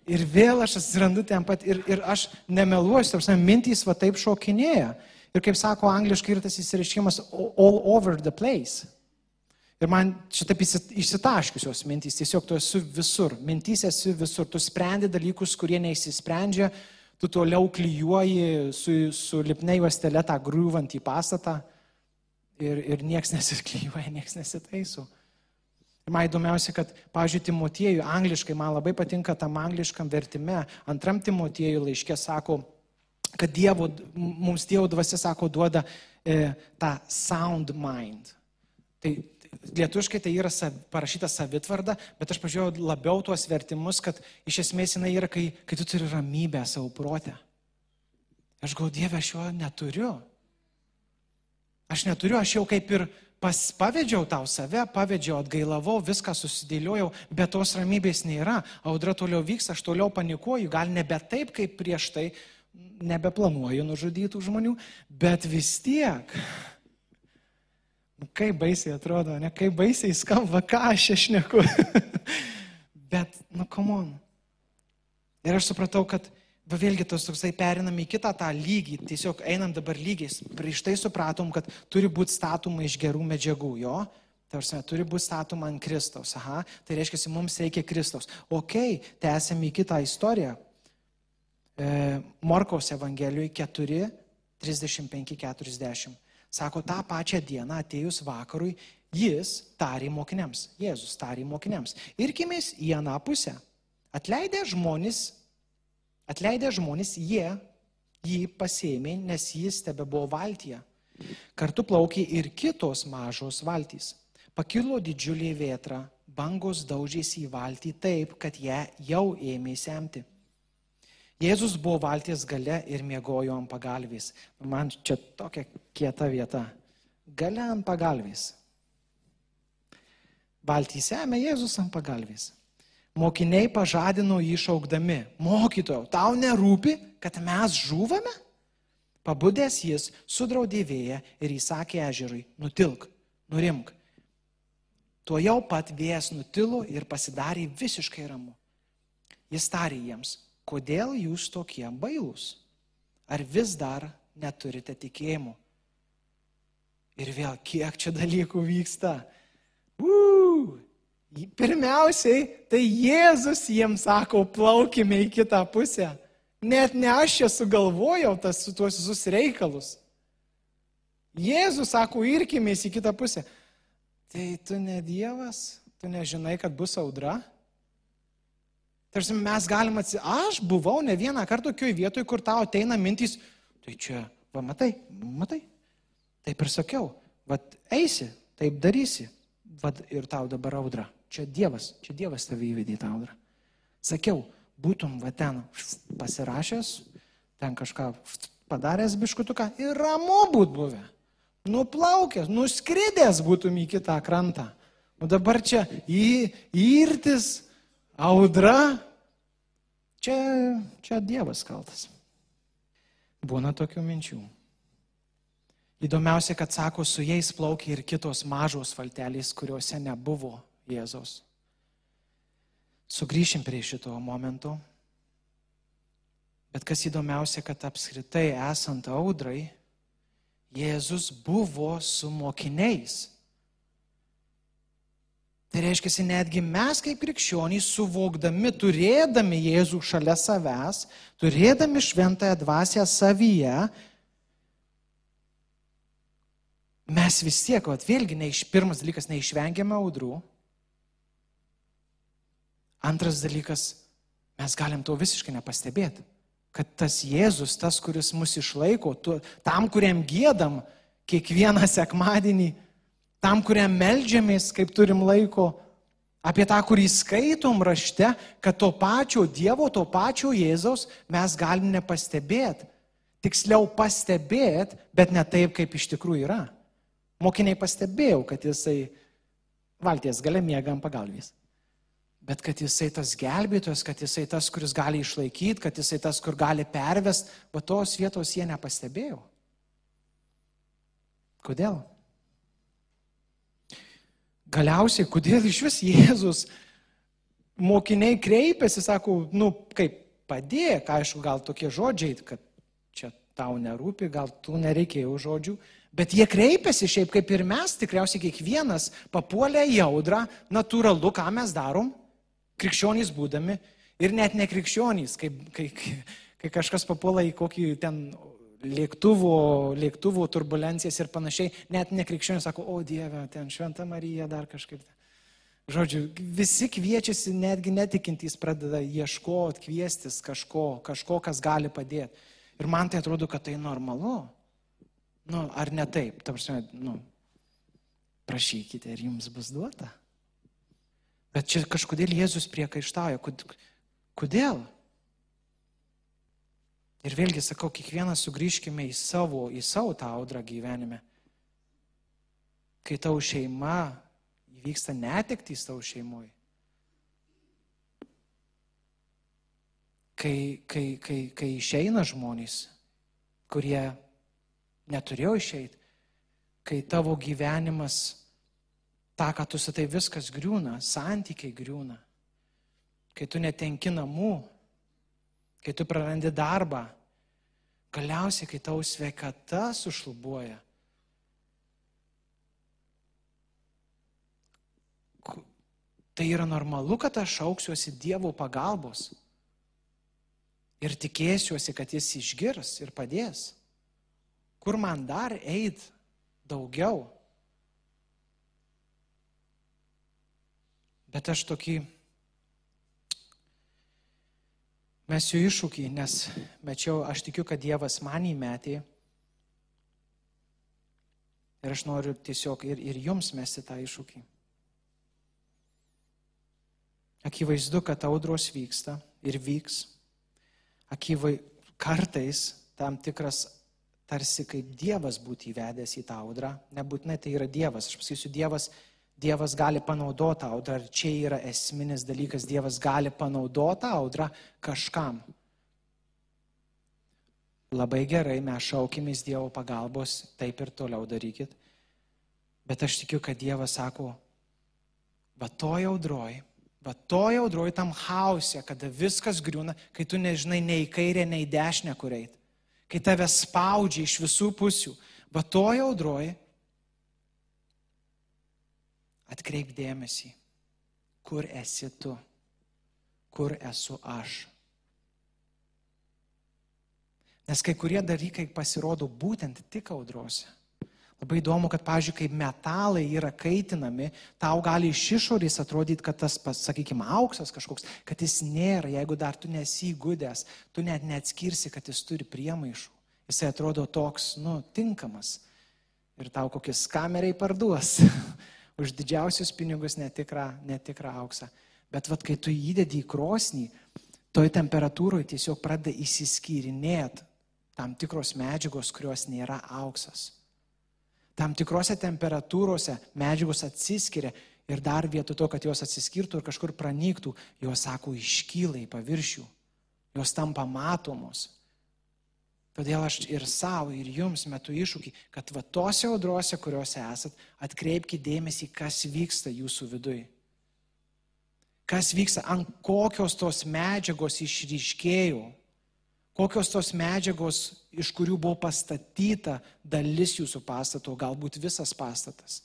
Ir vėl aš atsirandu ten pat ir, ir aš nemeluosiu, tarsi mintys va taip šokinėja. Ir kaip sako angliškai ir tas įsireiškimas all over the place. Ir man šitaip išsitaškiusios mintys, tiesiog tu esi visur, mintys esi visur, tu sprendi dalykus, kurie neįsisprendžia, tu toliau klyjuoji su, su lipne juostelė tą griūvantį pastatą ir, ir nieks nesiklyjuoja, nieks nesitaiso. Ir man įdomiausia, kad, pavyzdžiui, Timotiejų, angliškai, man labai patinka tam angliškam vertime, antram Timotiejų laiškė sako, kad dievo, mums Dievo dvasia, sako, duoda e, tą sound mind. Tai lietuškai tai yra sav, parašyta savitvarda, bet aš pažiūrėjau labiau tuos vertimus, kad iš esmės jinai yra, kai, kai tu turi ramybę savo protę. Aš galvoju, Dieve, aš jo neturiu. Aš neturiu, aš jau kaip ir pas, pavedžiau tau save, pavedžiau, atgailavau, viską susidėliojau, bet tos ramybės nėra. Audra toliau vyks, aš toliau panikuoju, gal nebe taip, kaip prieš tai, nebeplanuoju nužudytų žmonių, bet vis tiek. Kaip baisiai atrodo, ne kaip baisiai skamba, ką aš išneku. bet, nu, komon. Ir aš supratau, kad Va vėlgi tas toksai perinam į kitą tą lygį, tiesiog einam dabar lygiais. Prieš tai supratom, kad turi būti statoma iš gerų medžiagų, jo? Tarsi, turi būti statoma ant Kristaus. Aha, tai reiškia, mums reikia Kristaus. Ok, tęsiam į kitą istoriją. E, Morkaus Evangelijoje 4, 35, 40. Sako, tą pačią dieną atėjus vakarui, jis tarė mokiniams, Jėzus tarė mokiniams. Irkimės į aną pusę. Atleidę žmonės Atleidę žmonės, jie jį pasėmė, nes jis tebe buvo valtyje. Kartu plaukė ir kitos mažos valtys. Pakilo didžiulė vėtra, bangos daužėsi į valtį taip, kad ją jau ėmė semti. Jėzus buvo valties gale ir miegojo ant pagalvės. Man čia tokia kieta vieta. Gale ant pagalvės. valtį semia Jėzus ant pagalvės. Mokiniai pažadino jį šaukdami, mokytojau, tau nerūpi, kad mes žūvame? Pabudęs jis sudraudė vėją ir įsakė ežerui, nutilk, nurimk. Tuo jau pat vėjas nutilo ir pasidarė visiškai ramu. Jis tarė jiems, kodėl jūs tokie bailūs? Ar vis dar neturite tikėjimo? Ir vėl, kiek čia dalykų vyksta. Uu, pirmiausiai, tai Jėzus jiems sako, plaukime į kitą pusę. Net ne aš čia sugalvojau tas, tuos visus reikalus. Jėzus sako, irkimės į kitą pusę. Tai tu ne Dievas, tu nežinai, kad bus audra. Tarsi mes galim atsi... Aš buvau ne vieną kartą tokioje vietoje, kur tau ateina mintys, tai čia, va matai, matai, Taip ir sakiau, vad eisi, taip darysi, vad ir tau dabar audra. Čia Dievas, čia Dievas tave įvedė į tą audrą. Sakiau, būtum va ten pasirašęs, ten kažką padaręs biškutuką ir ramu būt buvę. Nuplaukęs, nuskridęs būtum į kitą krantą. O dabar čia į, įirtis, audra. Čia, čia Dievas kaltas. Būna tokių minčių. Įdomiausia, kad sako, su jais plaukia ir kitos mažos valtelės, kuriuose nebuvo Jėzaus. Sugryšim prie šito momento. Bet kas įdomiausia, kad apskritai esant audrai, Jėzus buvo su mokiniais. Tai reiškia, netgi mes kaip krikščionys suvokdami, turėdami Jėzų šalia savęs, turėdami šventąją dvasę savyje, mes vis tiek, o vėlgi, neiš, pirmas dalykas, neišvengiame audrų. Antras dalykas, mes galim to visiškai nepastebėti. Kad tas Jėzus, tas, kuris mus išlaiko, tu, tam, kuriam gėdam kiekvieną sekmadienį, tam, kuriam melžiamės, kaip turim laiko, apie tą, kurį skaitom rašte, kad to pačio Dievo, to pačio Jėzaus mes galim nepastebėti. Tiksliau pastebėti, bet ne taip, kaip iš tikrųjų yra. Mokiniai pastebėjau, kad jisai valties gale miega ant pagalvės. Bet kad jisai tas gelbėtojas, kad jisai tas, kuris gali išlaikyti, kad jisai tas, kur gali pervest, o tos vietos jie nepastebėjo. Kodėl? Galiausiai, kodėl iš vis Jėzus mokiniai kreipiasi, sako, nu, kaip padėk, aišku, gal tokie žodžiai, kad čia tau nerūpi, gal tu nereikėjo žodžių, Bet jie kreipiasi šiaip kaip ir mes, tikriausiai kiekvienas papuolė į audrą, natūralu, ką mes darom, krikščionys būdami ir net ne krikščionys, kai, kai, kai kažkas papuola į kokį ten lėktuvo, lėktuvo turbulencijas ir panašiai, net ne krikščionys sako, o Dieve, ten Šventa Marija dar kažkaip. Žodžiu, visi kviečiasi, netgi netikintys pradeda ieškoti, kviestis kažko, kažko, kas gali padėti. Ir man tai atrodo, kad tai normalu. Nu, ar ne taip? Ta prasme, nu, prašykite ir jums bus duota. Bet čia kažkodėl Jėzus priekaištauja. Kodėl? Ir vėlgi sakau, kiekvienas sugrįžkime į savo, į savo tą audrą gyvenime. Kai tavo šeima įvyksta netektys tavo šeimoje. Kai, kai, kai, kai išeina žmonės, kurie neturėjo išeiti, kai tavo gyvenimas, tą, ką tu satai, viskas griūna, santykiai griūna, kai tu netenki namų, kai tu prarandi darbą, galiausiai, kai tau sveikata sušlubuoja. Tai yra normalu, kad aš auksiuosi Dievo pagalbos ir tikėsiuosi, kad Jis išgirs ir padės kur man dar eit daugiau. Bet aš tokį mesiu iššūkį, nes mečiau, aš tikiu, kad Dievas man įmetė. Ir aš noriu tiesiog ir, ir jums mesti tą iššūkį. Akivaizdu, kad audros vyksta ir vyks. Akivai, kartais tam tikras tarsi kaip Dievas būtų įvedęs į tą audrą. Nebūtinai tai yra Dievas. Aš pasakysiu, Dievas Dievas gali panaudoti audrą, ar čia yra esminis dalykas, Dievas gali panaudoti audrą kažkam. Labai gerai, mes šaukimės Dievo pagalbos, taip ir toliau darykit. Bet aš tikiu, kad Dievas sako, va toj audroj, va toj audroj tam hausė, kada viskas griūna, kai tu nežinai nei į kairę, nei į dešinę kur eit, kai tave spaudžia iš visų pusių, va toj audroj atkreip dėmesį, kur esi tu, kur esu aš. Nes kai kurie dalykai pasirodo būtent tik audrose. Labai įdomu, kad, pavyzdžiui, kai metalai yra kaitinami, tau gali iš išorės atrodyti, kad tas, sakykime, auksas kažkoks, kad jis nėra, jeigu dar tu nesi įgudęs, tu net neatskirsi, kad jis turi priemaišų. Jisai atrodo toks, nu, tinkamas. Ir tau kokius kamerai parduos. Už didžiausius pinigus netikrą, netikrą auksą. Bet vad, kai tu įdedi į krosnį, toj temperatūroje tiesiog pradeda įsiskyrinėti tam tikros medžiagos, kurios nėra auksas. Tam tikrose temperatūrose medžiagos atsiskiria ir dar vietoj to, kad jos atsiskirtų ir kažkur pranyktų, jos, sako, iškyla į paviršių, jos tampa matomos. Todėl aš ir savo, ir jums metu iššūkį, kad va tose audrose, kuriuose esat, atkreipkite dėmesį, kas vyksta jūsų viduje. Kas vyksta, ant kokios tos medžiagos išryškėjo Kokios tos medžiagos, iš kurių buvo pastatyta dalis jūsų pastato, galbūt visas pastatas.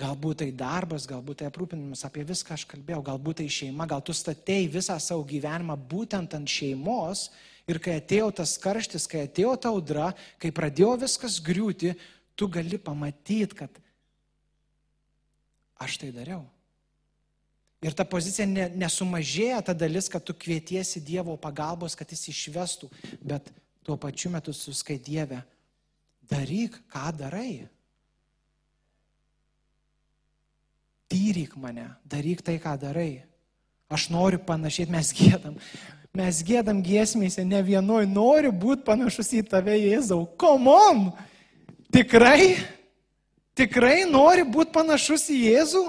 Galbūt tai darbas, galbūt tai aprūpinimas, apie viską aš kalbėjau, galbūt tai šeima, gal tu statėjai visą savo gyvenimą būtent ant šeimos ir kai atėjo tas karštis, kai atėjo ta audra, kai pradėjo viskas griūti, tu gali pamatyti, kad aš tai dariau. Ir ta pozicija ne, nesumažėja ta dalis, kad tu kvietiesi Dievo pagalbos, kad jis išvestų, bet tuo pačiu metu suskai Dieve, daryk, ką darai. Tyryk mane, daryk tai, ką darai. Aš noriu panašiai, mes gėdam. Mes gėdam giesmėse, ne vienoj noriu būti panašus į tave, Jėzau. Komon! Tikrai? Tikrai nori būti panašus į Jėzų?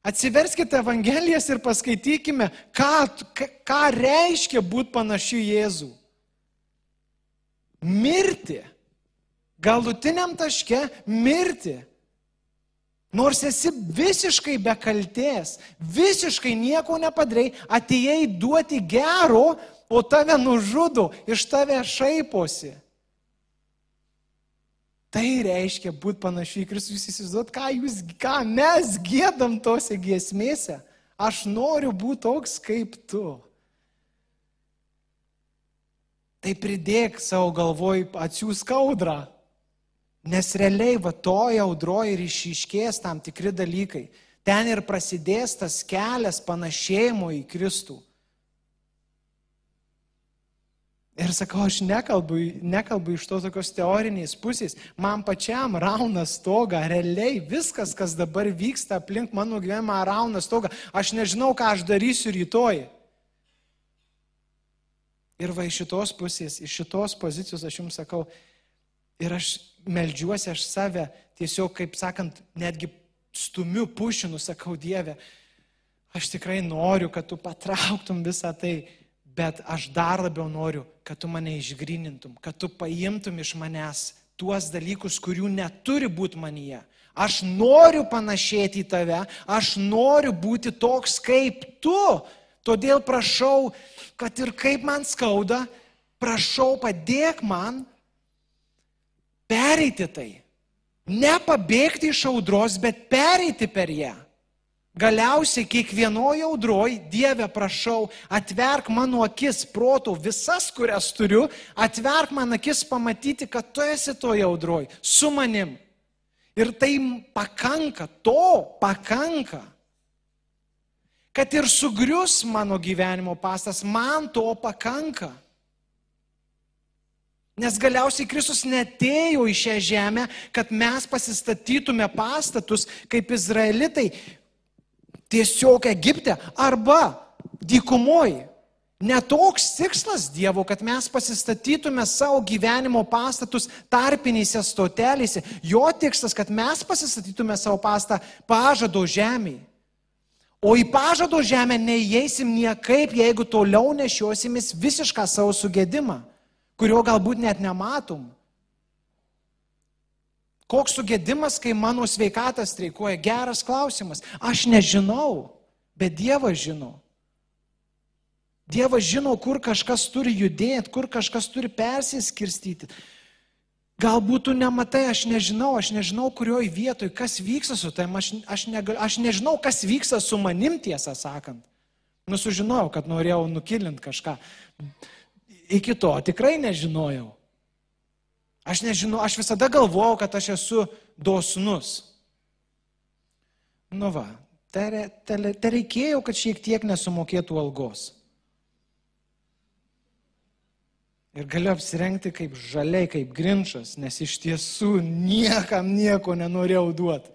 Atsiverskite Evangelijas ir paskaitykime, ką, ką reiškia būti panašiu Jėzų. Mirti. Galutiniam taške mirti. Nors esi visiškai be kalties, visiškai nieko nepadarei, atėjai duoti gero, o tave nužudo, iš tave šaiposi. Tai reiškia būti panašiai į Kristų. Jūs įsivaizduot, ką, jūs, ką mes gėdam tose giesmėse. Aš noriu būti toks kaip tu. Tai pridėk savo galvoj atsiųsk audrą. Nes realiai va toje audroje ir išiškės tam tikri dalykai. Ten ir prasidės tas kelias panašėjimo į Kristų. Ir sakau, aš nekalbu, nekalbu iš tos tokios teorinės pusės. Man pačiam rauna stoga, realiai viskas, kas dabar vyksta aplink mano gyvenimą, rauna stoga. Aš nežinau, ką aš darysiu rytoj. Ir va iš šitos pusės, iš šitos pozicijos aš jums sakau, ir aš melžiuosi, aš save tiesiog, kaip sakant, netgi stumiu pušinu, sakau Dieve, aš tikrai noriu, kad tu patrauktum visą tai bet aš dar labiau noriu, kad tu mane išgrinintum, kad tu paimtum iš manęs tuos dalykus, kurių neturi būti manyje. Aš noriu panašėti į tave, aš noriu būti toks kaip tu. Todėl prašau, kad ir kaip man skauda, prašau padėk man pereiti tai. Ne pabėgti iš audros, bet pereiti per ją. Galiausiai kiekvienoje audroj, Dieve, prašau, atverk mano akis, protų, visas, kurias turiu, atverk man akis pamatyti, kad tu esi toje audroj, su manim. Ir tai pakanka, to pakanka. Kad ir sugrius mano gyvenimo pastas, man to pakanka. Nes galiausiai Kristus netėjo į šią žemę, kad mes pasistatytume pastatus kaip izraelitai, tiesiog Egipte arba dykumoje. Netoks tikslas Dievo, kad mes pasistatytume savo gyvenimo pastatus tarpinėse stotelėse. Jo tikslas, kad mes pasistatytume savo pastą pažado žemėje. O į pažado žemę neįeisim niekaip, jeigu toliau nešiosimės visišką savo sugėdimą, kurio galbūt net nematom. Koks sugėdimas, kai mano sveikatas streikuoja? Geras klausimas. Aš nežinau, bet Dievas žino. Dievas žino, kur kažkas turi judėti, kur kažkas turi persiskirstyti. Galbūt tu nematai, aš nežinau, aš nežinau, kurioje vietoje, kas vyksta su tam, aš, aš, negal, aš nežinau, kas vyksta su manim tiesą sakant. Nusužinojau, kad norėjau nukilinti kažką. Iki to tikrai nežinojau. Aš nežinau, aš visada galvojau, kad aš esu dosnus. Nu va, tai, tai, tai reikėjo, kad šiek tiek nesumokėtų algos. Ir galiu apsirengti kaip žaliai, kaip grinčas, nes iš tiesų niekam nieko nenorėjau duoti.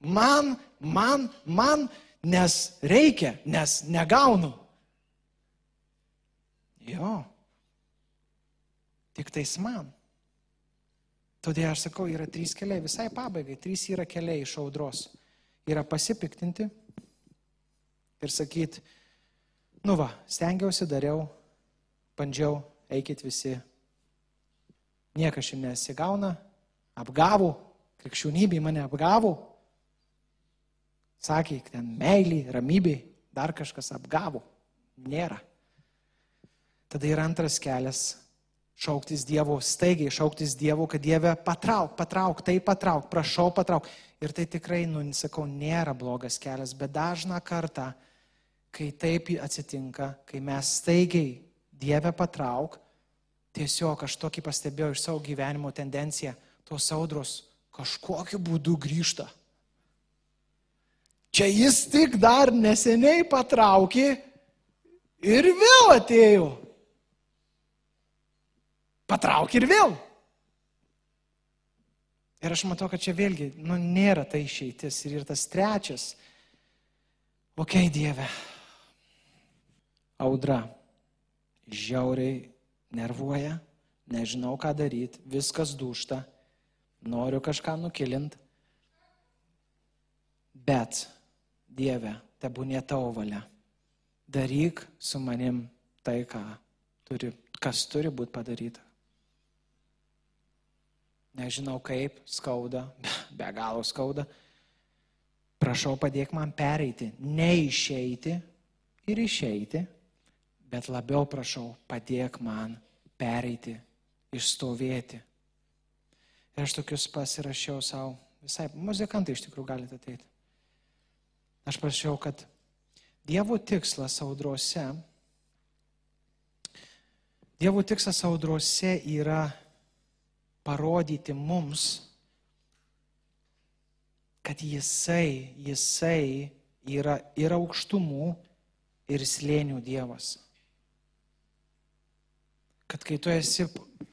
Man, man, man, nes reikia, nes negaunu. Jo. Tik tais man. Todėl aš sakau, yra trys keliai, visai pabaigai, trys yra keliai iš audros. Yra pasipiktinti ir sakyti, nu va, stengiausi, dariau, bandžiau, eikit visi. Niekas šiandien nesigauna, apgavo, krikščionybė mane apgavo. Sakė, ten meilį, ramybė, dar kažkas apgavo. Nėra. Tada yra antras kelias - šauktis Dievo, staigiai šauktis Dievo, kad Dieve patrauk, patrauk, tai patrauk, prašau patrauk. Ir tai tikrai, nu, sakau, nėra blogas kelias, bet dažną kartą, kai taip atsitinka, kai mes staigiai Dieve patrauk, tiesiog aš tokį pastebėjau iš savo gyvenimo tendenciją, tos audros kažkokiu būdu grįžta. Čia jis tik dar neseniai patraukė ir vėl atėjo. Patraukė ir vėl. Ir aš matau, kad čia vėlgi, nu, nėra tai išeitis. Ir, ir tas trečias, okay, Dieve, audra žiauriai nervuoja, nežinau ką daryti, viskas dušta, noriu kažką nukilint. Bet, Dieve, tebūnė tavo valia. Daryk su manim tai, ką turi, kas turi būti padaryta. Nežinau kaip, skauda, be galo skauda. Prašau, padėk man pereiti, neišeiti ir išeiti bet labiau prašau, padėk man pereiti, išstovėti. Ir aš tokius pasirašiau savo, visai muzikantai iš tikrųjų galite ateiti. Aš prašiau, kad Dievo tikslas audrose, Dievo tikslas audrose yra parodyti mums, kad Jisai, Jisai yra ir aukštumų, ir slėnių Dievas. Kad kai tu esi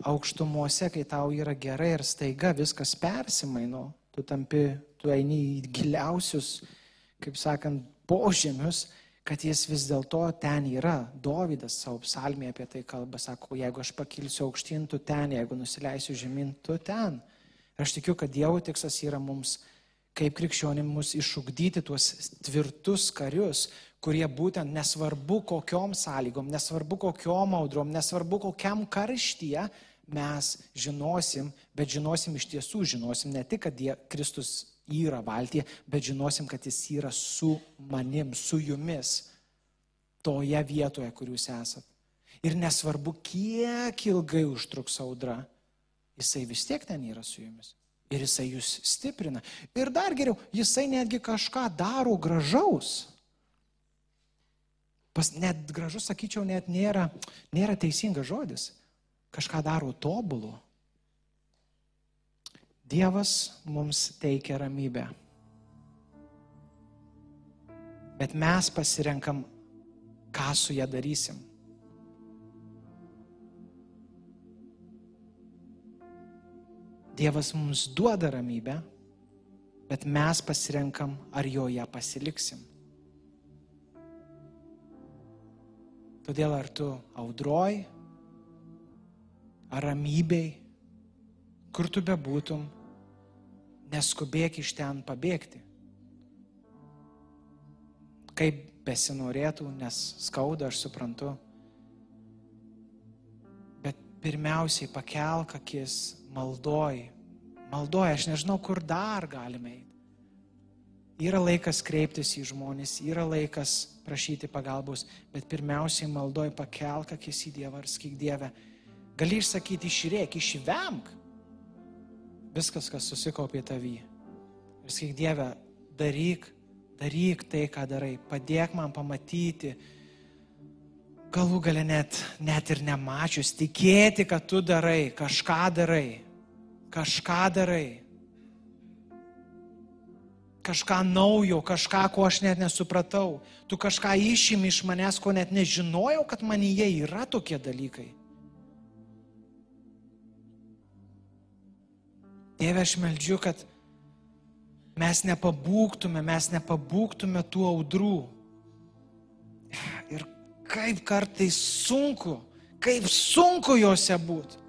aukštumuose, kai tau yra gerai ir staiga viskas persimaino, tu tampi, tu eini į giliausius, kaip sakant, požemius, kad jis vis dėlto ten yra. Dovydas savo psalmėje apie tai kalba, sako, jeigu aš pakilsiu aukštyn, tu ten, jeigu nusileisiu žemyn, tu ten. Ir aš tikiu, kad Dievo tikslas yra mums, kaip krikščionim, mus išugdyti tuos tvirtus karius, kurie būtent nesvarbu kokiom sąlygom, nesvarbu kokiom audrom, nesvarbu kokiam karštyje mes žinosim, bet žinosim iš tiesų, žinosim ne tik, kad die, Kristus yra valtyje, bet žinosim, kad jis yra su manim, su jumis, toje vietoje, kur jūs esat. Ir nesvarbu, kiek ilgai užtruks audra, jisai vis tiek ten yra su jumis. Ir jisai jūs stiprina. Ir dar geriau, jisai netgi kažką daro gražaus. Pas, net gražus, sakyčiau, net nėra, nėra teisingas žodis. Kažką daro tobulu. Dievas mums teikia ramybę. Bet mes pasirenkam, ką su ją darysim. Dievas mums duoda ramybę, bet mes pasirenkam, ar joje pasiliksim. Todėl ar tu audroj, ar ramybei, kur tu bebūtum, neskubėk iš ten pabėgti. Kaip besinorėtų, nes skauda, aš suprantu. Bet pirmiausiai pakelk akis, maldoj. Maldoj, aš nežinau, kur dar galime eiti. Yra laikas kreiptis į žmonės, yra laikas prašyti pagalbos, bet pirmiausiai maldoj pakelk akis į Dievą ir skyk Dievę. Gali išsakyti, išrėk, išvemk viskas, kas susikaupė tavy. Ir skyk Dievę, daryk, daryk tai, ką darai, padėk man pamatyti, galų gale net, net ir nemačius, tikėti, kad tu darai, kažką darai, kažką darai kažką naujo, kažką, ko aš net nesupratau. Tu kažką išimi iš manęs, ko net nežinojau, kad manyje yra tokie dalykai. Dieve, aš meldžiu, kad mes nepabūktume, mes nepabūktume tų audrų. Ir kaip kartais sunku, kaip sunku juose būti.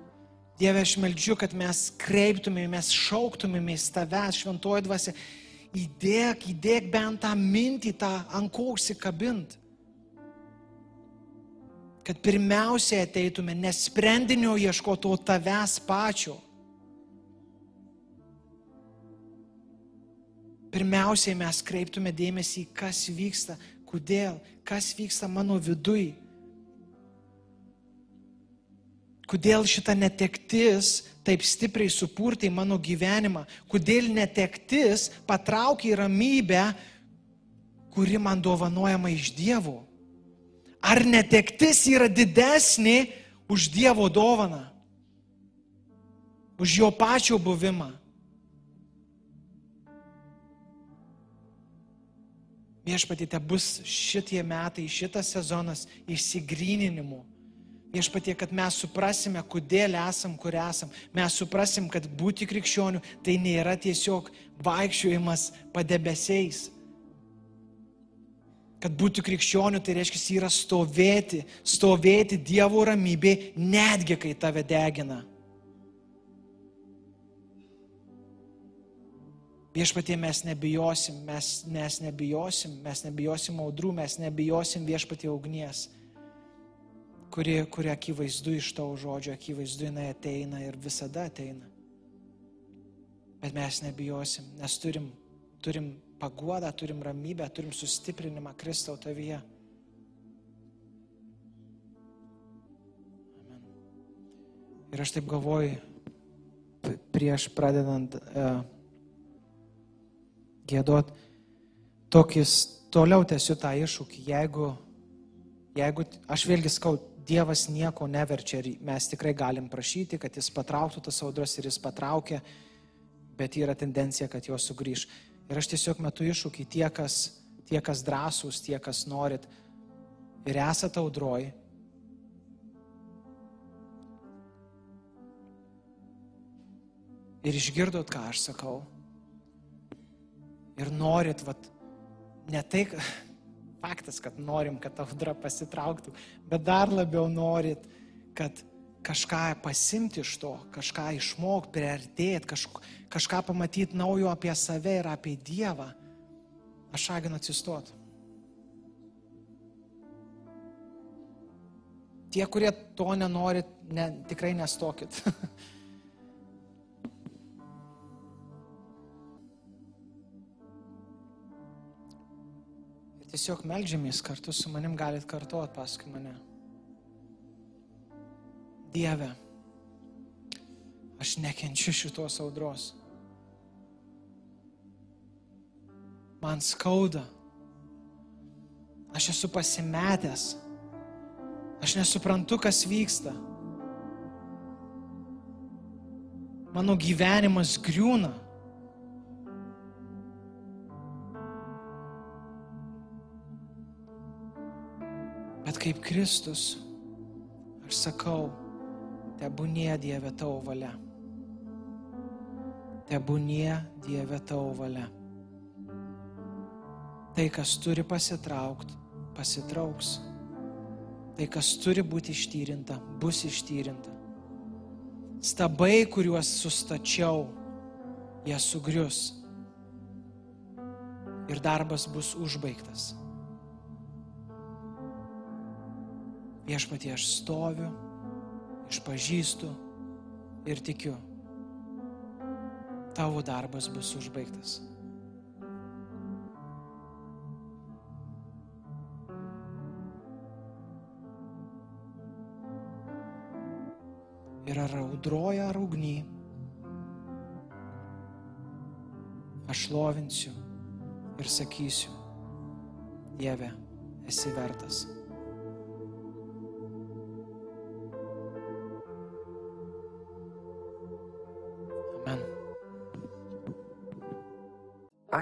Dieve, aš meldžiu, kad mes kreiptumėmės, šauktumėmės tavęs šventoji dvasia įdėk, įdėk bent tą mintį, tą ant ko užsikabint. Kad pirmiausiai ateitume nesprendinio ieškoto tavęs pačio. Pirmiausiai mes kreiptume dėmesį, kas vyksta, kodėl, kas vyksta mano vidui. Kodėl šita netektis taip stipriai supurtai mano gyvenimą, kodėl netektis patraukia į ramybę, kuri man dovanojama iš Dievo. Ar netektis yra didesnė už Dievo dovaną, už jo pačio buvimą? Viešpatite bus šitie metai, šitas sezonas išsigryninimų Viešpatie, kad mes suprasime, kodėl esam, kur esam. Mes suprasim, kad būti krikščioniu tai nėra tiesiog vaikščiojimas padebesiais. Kad būti krikščioniu tai reiškia yra stovėti, stovėti Dievo ramybė, netgi kai tave degina. Viešpatie mes nebijosim, mes, mes nebijosim, mes nebijosim audrų, mes nebijosim viešpatie ugnies kuri, kuri akivaizdu iš tavo žodžio, akivaizdu jinai ateina ir visada ateina. Bet mes nebijosim, nes turim, turim paguodą, turim ramybę, turim sustiprinimą Kristau tavyje. Amen. Ir aš taip galvoju, prieš pradedant uh, gėdot, tokis toliau tęsiu tą iššūkį, jeigu, jeigu aš vėlgi skau, Dievas nieko neverčia ir mes tikrai galim prašyti, kad jis patrauktų tas audras ir jis patraukia, bet yra tendencija, kad jos sugrįž. Ir aš tiesiog metu iššūkį tie, kas, tie, kas drąsūs, tie, kas norit ir esate audroj. Ir išgirdot, ką aš sakau. Ir norit, vat, ne tai, Faktas, kad norim, kad audra pasitrauktų, bet dar labiau norit, kad kažką pasimti iš to, kažką išmokti, priartėti, kaž, kažką pamatyti naujo apie save ir apie Dievą. Aš raginu atsistoti. Tie, kurie to nenorit, ne, tikrai nestokit. Tiesiog melžiamės kartu su manim, galit kartuoti paskui mane. Dieve, aš nekenčiu šitos audros. Man skauda. Aš esu pasimetęs. Aš nesuprantu, kas vyksta. Mano gyvenimas griūna. Kaip Kristus, aš sakau, tebūnie Dieve tavo valia. Tebūnie Dieve tavo valia. Tai, kas turi pasitraukti, pasitrauks. Tai, kas turi būti ištyrinta, bus ištyrinta. Stabai, kuriuos sustačiau, jie sugrius. Ir darbas bus užbaigtas. Viešpatie aš stoviu, išpažįstu ir tikiu. Tavo darbas bus užbaigtas. ir ar audroja, ar ugny. Aš lovinsiu ir sakysiu, Dieve, esi vertas.